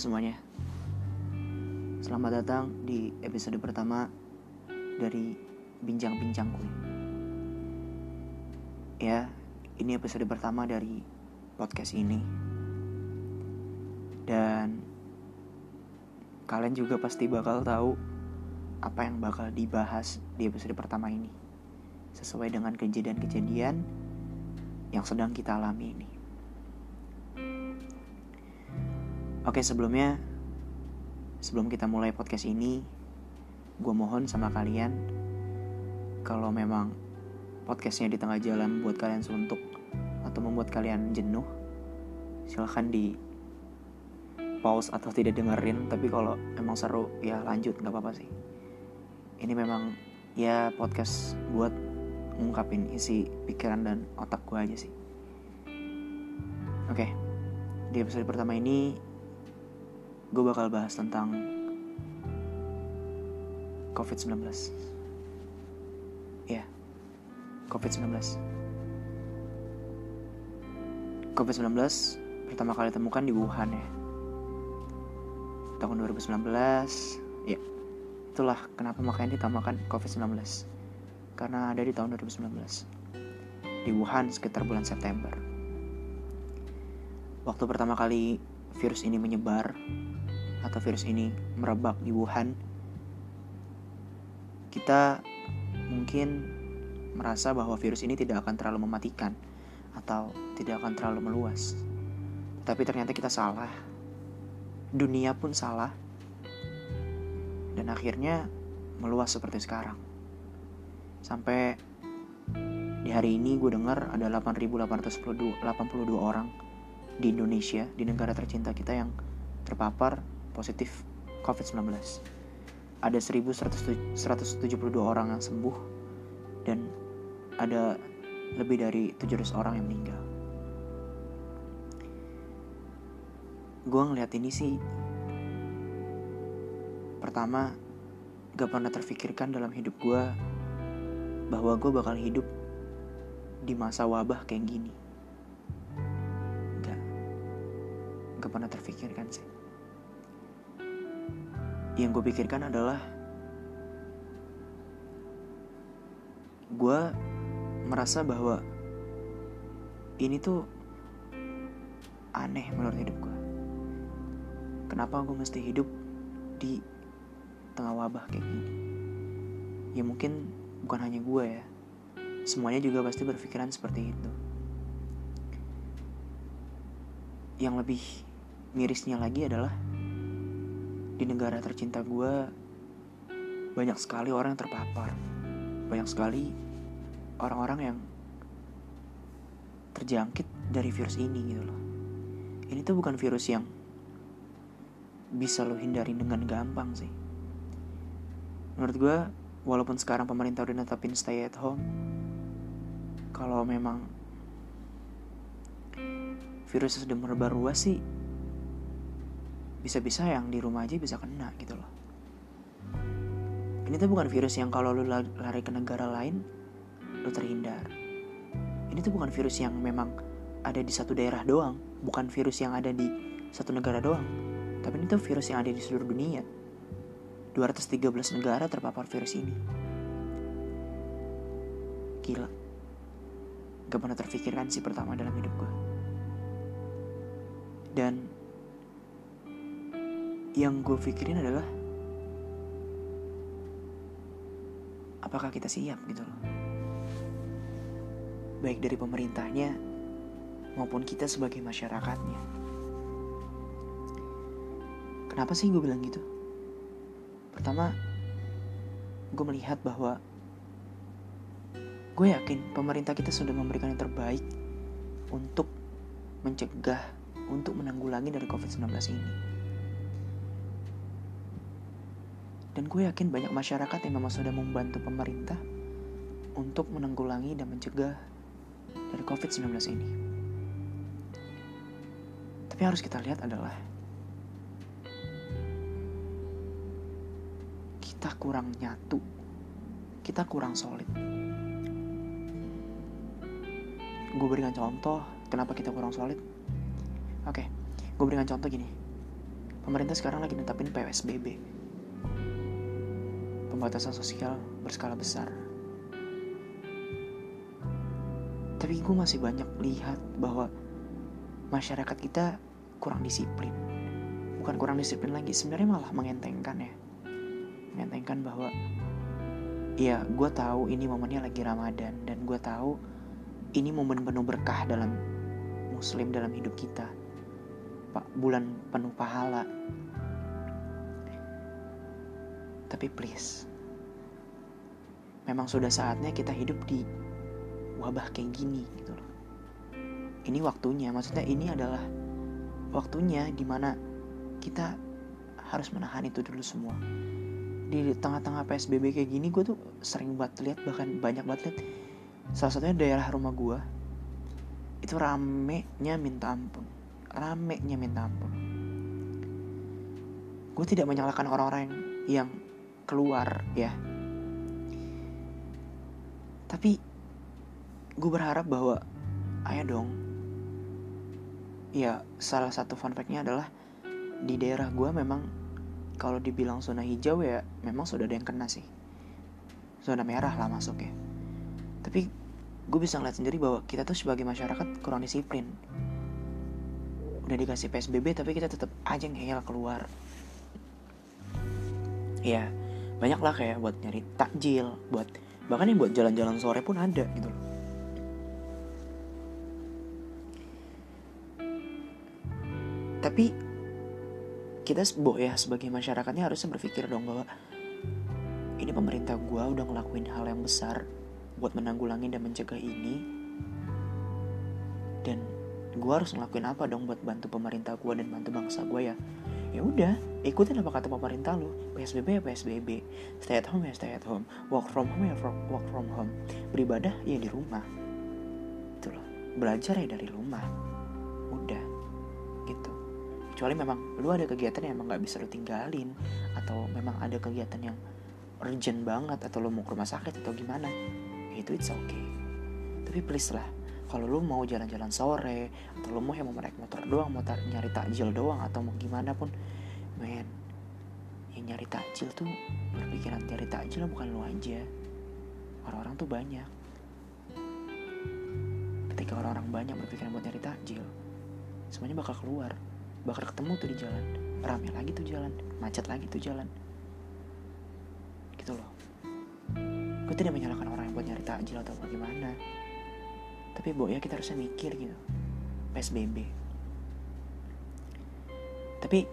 semuanya. Selamat datang di episode pertama dari Bincang-Bincangku Ya, ini episode pertama dari podcast ini. Dan kalian juga pasti bakal tahu apa yang bakal dibahas di episode pertama ini. Sesuai dengan kejadian-kejadian yang sedang kita alami ini Oke sebelumnya Sebelum kita mulai podcast ini Gue mohon sama kalian Kalau memang Podcastnya di tengah jalan Buat kalian suntuk Atau membuat kalian jenuh Silahkan di Pause atau tidak dengerin Tapi kalau emang seru Ya lanjut gak apa-apa sih. Ini memang Ya podcast buat Ngungkapin isi pikiran dan otak gue aja sih. Oke Di episode pertama ini gue bakal bahas tentang COVID-19. Ya, COVID-19. COVID-19 pertama kali ditemukan di Wuhan ya. Tahun 2019, ya. Itulah kenapa makanya ditamakan COVID-19. Karena ada di tahun 2019. Di Wuhan sekitar bulan September. Waktu pertama kali virus ini menyebar atau virus ini merebak di Wuhan, kita mungkin merasa bahwa virus ini tidak akan terlalu mematikan atau tidak akan terlalu meluas. Tapi ternyata kita salah. Dunia pun salah. Dan akhirnya meluas seperti sekarang. Sampai di hari ini gue dengar ada 8.882 orang di Indonesia, di negara tercinta kita yang terpapar positif COVID-19. Ada 1172 orang yang sembuh dan ada lebih dari 700 orang yang meninggal. Gue ngeliat ini sih Pertama Gak pernah terfikirkan dalam hidup gue Bahwa gue bakal hidup Di masa wabah kayak gini Gak pernah terfikirkan sih yang gue pikirkan adalah gue merasa bahwa ini tuh aneh menurut hidup gue. Kenapa gue mesti hidup di tengah wabah kayak gini? Ya mungkin bukan hanya gue ya. Semuanya juga pasti berpikiran seperti itu. Yang lebih mirisnya lagi adalah di negara tercinta gue banyak sekali orang yang terpapar. Banyak sekali orang-orang yang terjangkit dari virus ini gitu loh. Ini tuh bukan virus yang bisa lo hindari dengan gampang sih. Menurut gue walaupun sekarang pemerintah udah netapin stay at home kalau memang virus sudah merebak luas sih bisa-bisa yang di rumah aja bisa kena gitu loh. Ini tuh bukan virus yang kalau lu lari ke negara lain lu terhindar. Ini tuh bukan virus yang memang ada di satu daerah doang bukan virus yang ada di satu negara doang. Tapi ini tuh virus yang ada di seluruh dunia. 213 negara terpapar virus ini. Gila. Gak pernah terfikirkan sih pertama dalam hidup gue dan yang gue pikirin adalah apakah kita siap gitu loh? Baik dari pemerintahnya maupun kita sebagai masyarakatnya. Kenapa sih gue bilang gitu? Pertama gue melihat bahwa gue yakin pemerintah kita sudah memberikan yang terbaik untuk mencegah untuk menanggulangi dari COVID-19 ini. Dan gue yakin banyak masyarakat yang memang sudah membantu pemerintah untuk menanggulangi dan mencegah dari COVID-19 ini. Tapi harus kita lihat adalah kita kurang nyatu, kita kurang solid. Gue berikan contoh kenapa kita kurang solid. Oke, gue berikan contoh gini. pemerintah sekarang lagi netapin PSBB pembatasan sosial berskala besar. Tapi gue masih banyak lihat bahwa masyarakat kita kurang disiplin. Bukan kurang disiplin lagi sebenarnya malah mengentengkan ya. Mengentengkan bahwa ya gue tahu ini momennya lagi Ramadan dan gue tahu ini momen penuh berkah dalam muslim dalam hidup kita. Pak bulan penuh pahala. Tapi please memang sudah saatnya kita hidup di wabah kayak gini gitu loh. Ini waktunya maksudnya ini adalah waktunya di mana kita harus menahan itu dulu semua. Di tengah-tengah PSBB kayak gini gue tuh sering banget lihat bahkan banyak banget lihat salah satunya daerah rumah gue itu rame-nya minta ampun. Rame-nya minta ampun. Gue tidak menyalahkan orang-orang yang keluar ya tapi gue berharap bahwa ayo dong. Ya salah satu fun fact-nya adalah di daerah gue memang kalau dibilang zona hijau ya memang sudah ada yang kena sih. Zona merah lah masuk ya tapi gue bisa ngeliat sendiri bahwa kita tuh sebagai masyarakat kurang disiplin. Udah dikasih PSBB tapi kita tetap aja ngeyel keluar. Ya banyak lah kayak buat nyari takjil buat bahkan yang buat jalan-jalan sore pun ada gitu loh. Tapi kita boh ya sebagai masyarakatnya harusnya berpikir dong bahwa ini pemerintah gue udah ngelakuin hal yang besar buat menanggulangi dan mencegah ini. Dan gue harus ngelakuin apa dong buat bantu pemerintah gue dan bantu bangsa gue ya ya udah ikutin apa kata pemerintah lo psbb ya psbb stay at home ya stay at home. Work from home ya work from home. Beribadah ya di rumah. Itu loh. Belajar ya dari rumah. Udah. Gitu. Kecuali memang lu ada kegiatan yang emang nggak bisa lu tinggalin atau memang ada kegiatan yang urgent banget atau lu mau ke rumah sakit atau gimana itu it's okay. Tapi please lah kalau lu mau jalan-jalan sore atau lu mau yang mau naik motor doang mau nyari takjil doang atau mau gimana pun men yang nyari takjil tuh berpikiran nyari takjil bukan lu aja. Orang-orang tuh banyak. Ketika orang-orang banyak berpikiran buat nyari takjil semuanya bakal keluar. Bakal ketemu tuh di jalan. Rame lagi tuh jalan. Macet lagi tuh jalan. Gitu loh. Gue tidak menyalahkan orang yang buat nyari takjil atau bagaimana tapi bu ya kita harusnya mikir gitu. PSBB tapi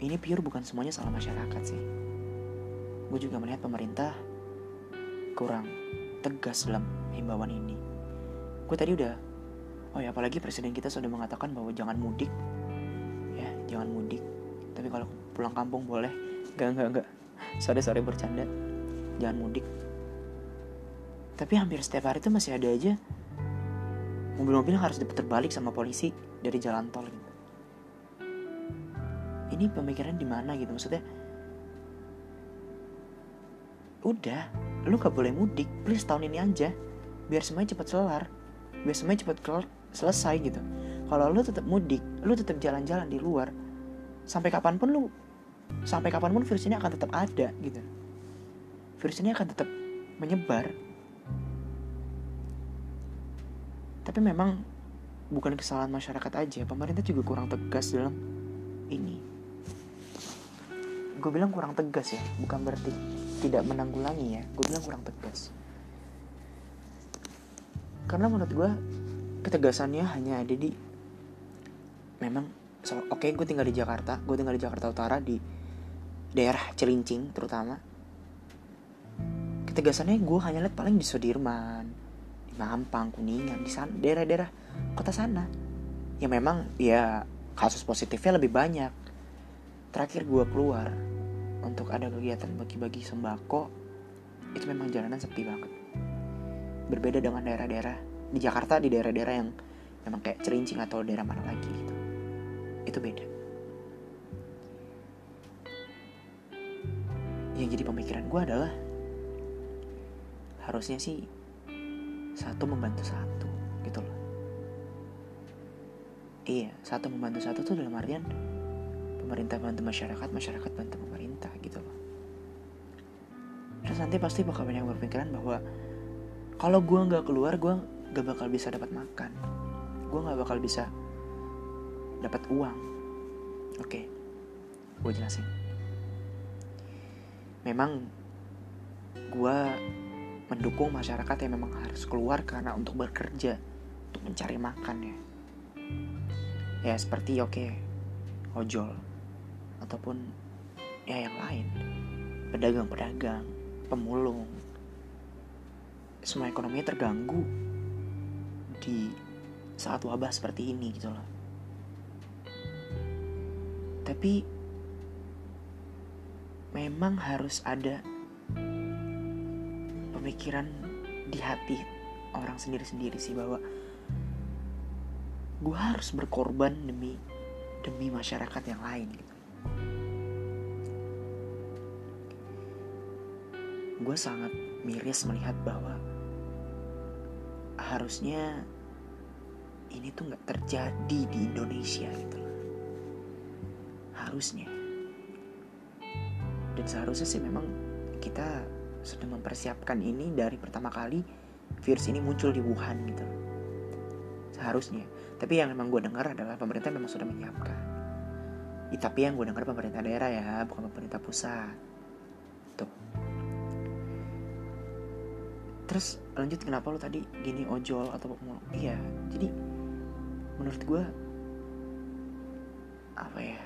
ini pure bukan semuanya salah masyarakat sih. Gue juga melihat pemerintah kurang tegas dalam himbauan ini. Gue tadi udah oh ya apalagi presiden kita sudah mengatakan bahwa jangan mudik. Jangan mudik. Tapi kalau pulang kampung boleh. Gak gak gak sorry sorry bercanda. Jangan mudik. Tapi hampir setiap hari itu masih ada aja mobil-mobil harus diputar balik sama polisi dari jalan tol. Gitu ini pemikiran di mana gitu? Maksudnya udah lu gak boleh mudik. Please tahun ini aja. Biar semuanya cepat selar. Biar semuanya cepat selesai gitu. Kalau lu tetap mudik lu tetap jalan-jalan di luar sampai kapan pun lu sampai kapan pun virus ini akan tetap ada gitu. Virus ini akan tetap menyebar tapi memang bukan kesalahan masyarakat aja pemerintah juga kurang tegas dalam ini. Gue bilang kurang tegas ya bukan berarti tidak menanggulangi ya. Gue bilang kurang tegas. Karena menurut gue ketegasannya hanya ada di memang so, oke okay, gue tinggal di Jakarta gue tinggal di Jakarta Utara di daerah Celincing terutama. Ketegasannya gue hanya lihat paling di Sudirman di Mampang Kuningan di sana daerah-daerah kota sana. Ya memang ya kasus positifnya lebih banyak. Terakhir gue keluar untuk ada kegiatan bagi-bagi sembako itu memang jalanan sepi banget. Berbeda dengan daerah-daerah di Jakarta di daerah-daerah yang memang kayak Celincing atau daerah mana lagi gitu. Itu beda. Yang jadi pemikiran gue adalah harusnya sih satu membantu satu gitu loh. Iya satu membantu satu tuh dalam artian pemerintah bantu masyarakat masyarakat bantu pemerintah gitu loh. Terus nanti pasti bakal banyak berpikiran bahwa kalau gue nggak keluar gue nggak bakal bisa dapat makan. Gue nggak bakal bisa dapat uang. Oke gue jelasin. Memang gue mendukung masyarakat yang memang harus keluar karena untuk bekerja untuk mencari makan ya. Ya seperti oke okay, ojol ataupun ya yang lain. Pedagang-pedagang pemulung. Semua ekonominya terganggu di saat wabah seperti ini gitu loh. Tapi memang harus ada pemikiran di hati orang sendiri-sendiri sih bahwa gue harus berkorban demi demi masyarakat yang lain gitu. Gue sangat miris melihat bahwa harusnya ini tuh nggak terjadi di Indonesia gitu. Harusnya. Dan seharusnya sih memang kita sudah mempersiapkan ini dari pertama kali virus ini muncul di Wuhan gitu. Seharusnya. Tapi yang memang gue dengar adalah pemerintah memang sudah menyiapkan. Ya, tapi yang gue dengar pemerintah daerah ya, bukan pemerintah pusat. Tuh. Terus lanjut kenapa lo tadi gini ojol atau pemulung? Iya, jadi menurut gue apa ya?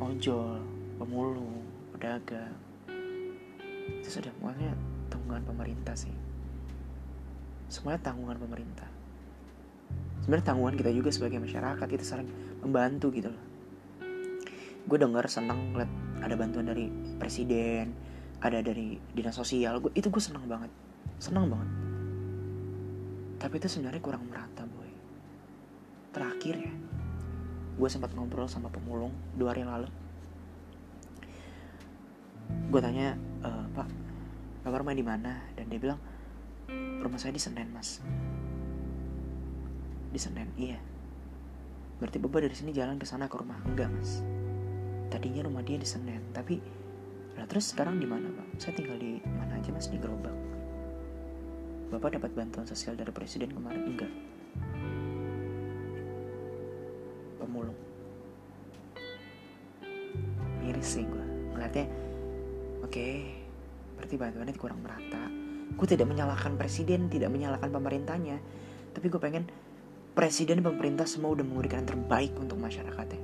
Ojol, pemulung, pedagang itu sudah semuanya tanggungan pemerintah sih. Semuanya tanggungan pemerintah. Sebenarnya tanggungan kita juga sebagai masyarakat kita saling membantu gitu loh. Gue dengar seneng liat ada bantuan dari presiden ada dari dinas sosial gue itu gue seneng banget. Seneng banget. Tapi itu sebenarnya kurang merata boy. Terakhir ya gue sempat ngobrol sama pemulung dua hari lalu. Gue tanya e, pak bapak rumah di mana? Dan dia bilang rumah saya di Senen mas. Di Senen iya. Berarti Bapak dari sini jalan ke sana ke rumah enggak mas? Tadinya rumah dia di Senen tapi lah terus sekarang di mana pak? Saya tinggal di mana aja mas? Di gerobak. Bapak dapat bantuan sosial dari presiden kemarin enggak? Pemulung. Miris sih gue ngeliatnya oke berarti bantuannya kurang merata gue tidak menyalahkan presiden tidak menyalahkan pemerintahnya tapi gue pengen presiden dan pemerintah semua udah memberikan yang terbaik untuk masyarakatnya.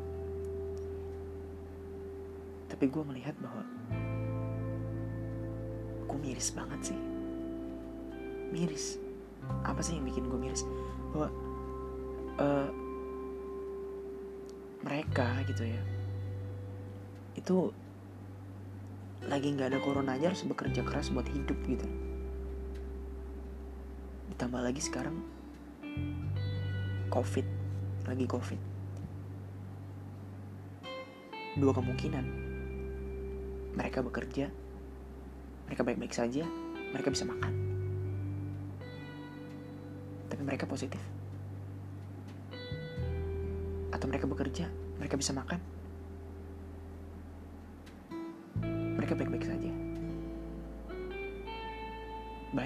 Tapi gue melihat bahwa gue miris banget sih. Miris. Apa sih yang bikin gue miris? Bahwa uh, mereka gitu ya, itu lagi nggak ada corona aja harus bekerja keras buat hidup gitu. Ditambah lagi sekarang covid lagi covid. Dua kemungkinan. Mereka bekerja mereka baik-baik saja mereka bisa makan. Tapi mereka positif. Atau mereka bekerja mereka bisa makan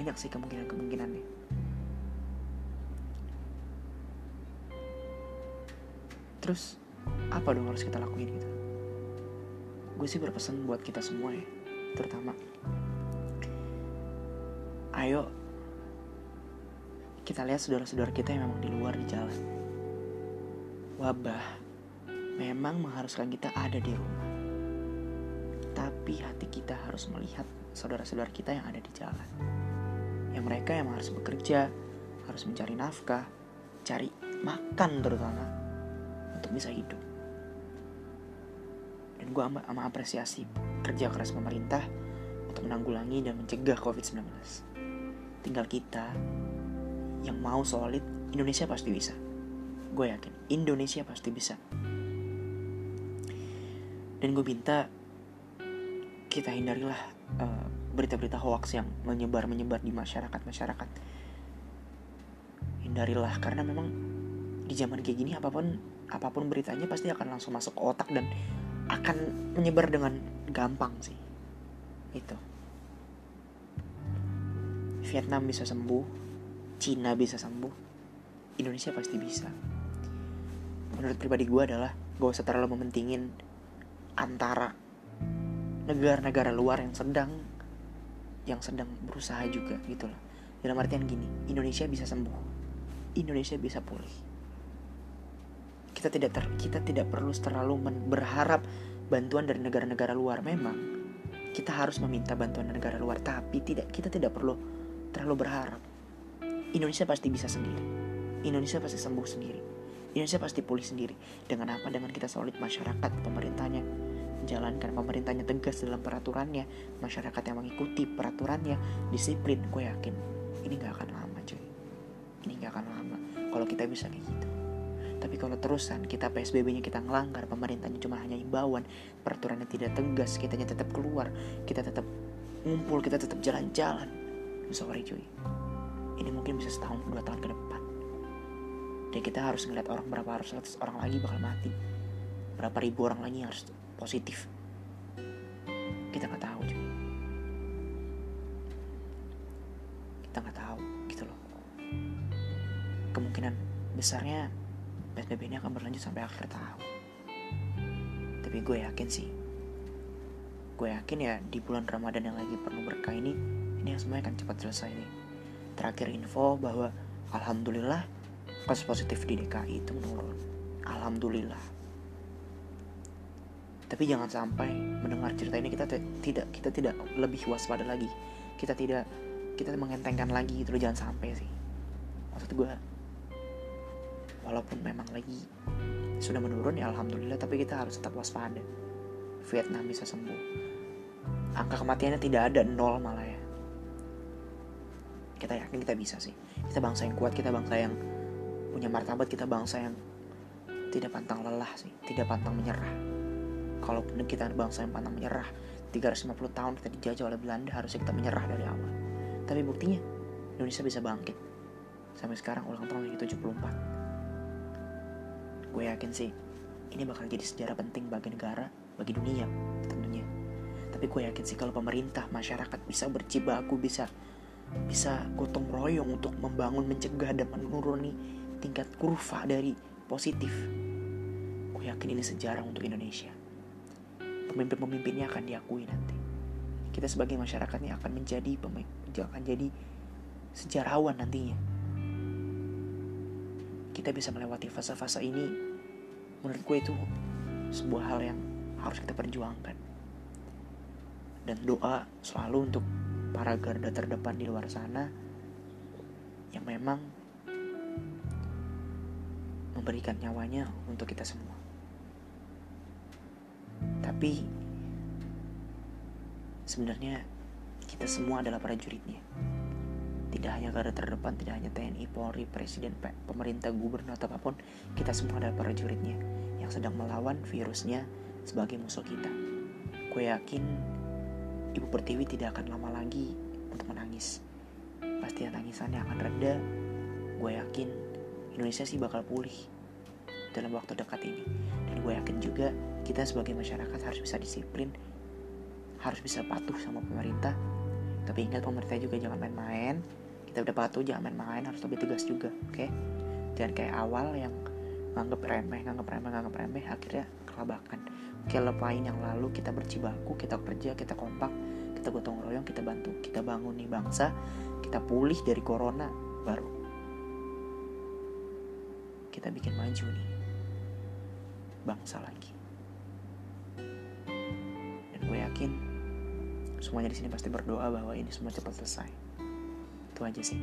banyak sih kemungkinan-kemungkinannya. Terus apa dong harus kita lakuin gitu? Gue sih berpesan buat kita semua ya terutama. Ayo kita lihat saudara-saudara kita yang memang di luar di jalan. Wabah memang mengharuskan kita ada di rumah. Tapi hati kita harus melihat saudara-saudara kita yang ada di jalan yang mereka yang harus bekerja harus mencari nafkah cari makan terutama untuk bisa hidup. Dan gue amat, amat apresiasi kerja keras pemerintah untuk menanggulangi dan mencegah COVID-19. Tinggal kita yang mau solid, Indonesia pasti bisa. Gue yakin, Indonesia pasti bisa. Dan gue minta kita hindarilah uh, berita-berita hoax yang menyebar-menyebar di masyarakat-masyarakat. Hindarilah karena memang di zaman kayak gini apa pun apa pun beritanya pasti akan langsung masuk ke otak dan akan menyebar dengan gampang sih. Itu. Vietnam bisa sembuh Cina bisa sembuh Indonesia pasti bisa. Menurut pribadi gue adalah gak usah terlalu mementingin antara negara-negara luar yang sedang yang sedang berusaha juga gitu loh. Dalam artian gini Indonesia bisa sembuh. Indonesia bisa pulih. Kita tidak ter, kita tidak perlu terlalu berharap bantuan dari negara-negara luar. Memang kita harus meminta bantuan dari negara luar tapi tidak kita tidak perlu terlalu berharap. Indonesia pasti bisa sendiri. Indonesia pasti sembuh sendiri. Indonesia pasti pulih sendiri. Dengan apa? Dengan kita solid masyarakat pemerintahnya menjalankan pemerintahnya tegas dalam peraturannya masyarakat yang mengikuti peraturannya disiplin gue yakin ini gak akan lama cuy ini gak akan lama kalau kita bisa kayak gitu tapi kalau terusan kita PSBB-nya kita ngelanggar, pemerintahnya cuma hanya imbauan, peraturannya tidak tegas, kitanya tetap keluar, kita tetap ngumpul, kita tetap jalan-jalan. Sorry cuy. Ini mungkin bisa setahun, dua tahun ke depan. Dan kita harus ngeliat orang berapa harus orang lagi bakal mati. Berapa ribu orang lagi harus positif. Kita nggak tahu cuy kita nggak tahu gitu loh. Kemungkinan besarnya PSBB ini akan berlanjut sampai akhir tahun. Tapi gue yakin sih gue yakin ya di bulan Ramadan yang lagi penuh berkah ini ini yang semuanya akan cepat selesai nih. Terakhir info bahwa alhamdulillah kasus positif di DKI itu menurun. Alhamdulillah tapi jangan sampai mendengar cerita ini kita tidak kita tidak lebih waspada lagi. Kita tidak kita mengentengkan lagi itu jangan sampai sih. Maksud gue walaupun memang lagi sudah menurun ya alhamdulillah tapi kita harus tetap waspada. Vietnam bisa sembuh. Angka kematiannya tidak ada nol malah ya. Kita yakin kita bisa sih. Kita bangsa yang kuat kita bangsa yang punya martabat kita bangsa yang tidak pantang lelah sih tidak pantang menyerah kalau kita bangsa yang pantang menyerah 350 tahun kita dijajah oleh Belanda harusnya kita menyerah dari awal. Tapi buktinya Indonesia bisa bangkit. Sampai sekarang ulang tahun lagi 74 gue yakin sih ini bakal jadi sejarah penting bagi negara bagi dunia tentunya. Tapi gue yakin sih kalau pemerintah masyarakat bisa berjibaku bisa bisa gotong royong untuk membangun mencegah dan menuruni tingkat kurva dari positif gue yakin ini sejarah untuk Indonesia pemimpin-pemimpinnya akan diakui nanti. Kita sebagai masyarakatnya akan menjadi akan jadi sejarawan nantinya. Kita bisa melewati fase-fase ini menurut gue itu sebuah hal yang harus kita perjuangkan. Dan doa selalu untuk para garda terdepan di luar sana yang memang memberikan nyawanya untuk kita semua. Tapi sebenarnya kita semua adalah prajuritnya. Tidak hanya garda terdepan, tidak hanya TNI, Polri, Presiden, pemerintah, gubernur, atau apa pun, kita semua adalah prajuritnya yang sedang melawan virusnya sebagai musuh kita. Gue yakin Ibu Pertiwi tidak akan lama lagi untuk menangis. Pasti tangisannya akan reda. Gue yakin Indonesia sih bakal pulih dalam waktu dekat ini. Dan gue yakin juga kita sebagai masyarakat harus bisa disiplin harus bisa patuh sama pemerintah tapi ingat pemerintah juga jangan main-main kita udah patuh jangan main-main harus lebih tegas juga oke okay? jangan kayak awal yang nganggep remeh nganggep remeh nganggep remeh akhirnya kelabakan oke lepain yang lalu kita bercibaku kita kerja kita kompak kita gotong royong kita bantu kita bangun nih bangsa kita pulih dari corona baru kita bikin maju nih bangsa lagi. Gue yakin semuanya di sini pasti berdoa bahwa ini semua cepat selesai. Itu aja sih.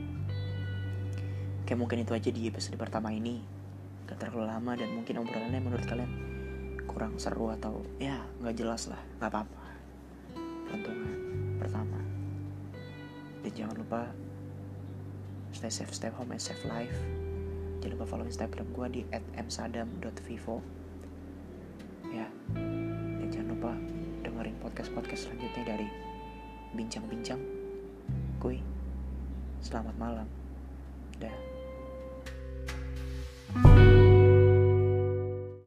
Oke mungkin itu aja di episode pertama ini. Gak terlalu lama dan mungkin obrolannya menurut kalian kurang seru atau ya nggak jelas lah. Nggak apa-apa. Peruntungan pertama. Dan jangan lupa stay safe stay home and safe life. Jangan lupa follow instagram gue di @msadam.vivo podcast selanjutnya dari Bincang-Bincang. Kuy Selamat malam. Dah.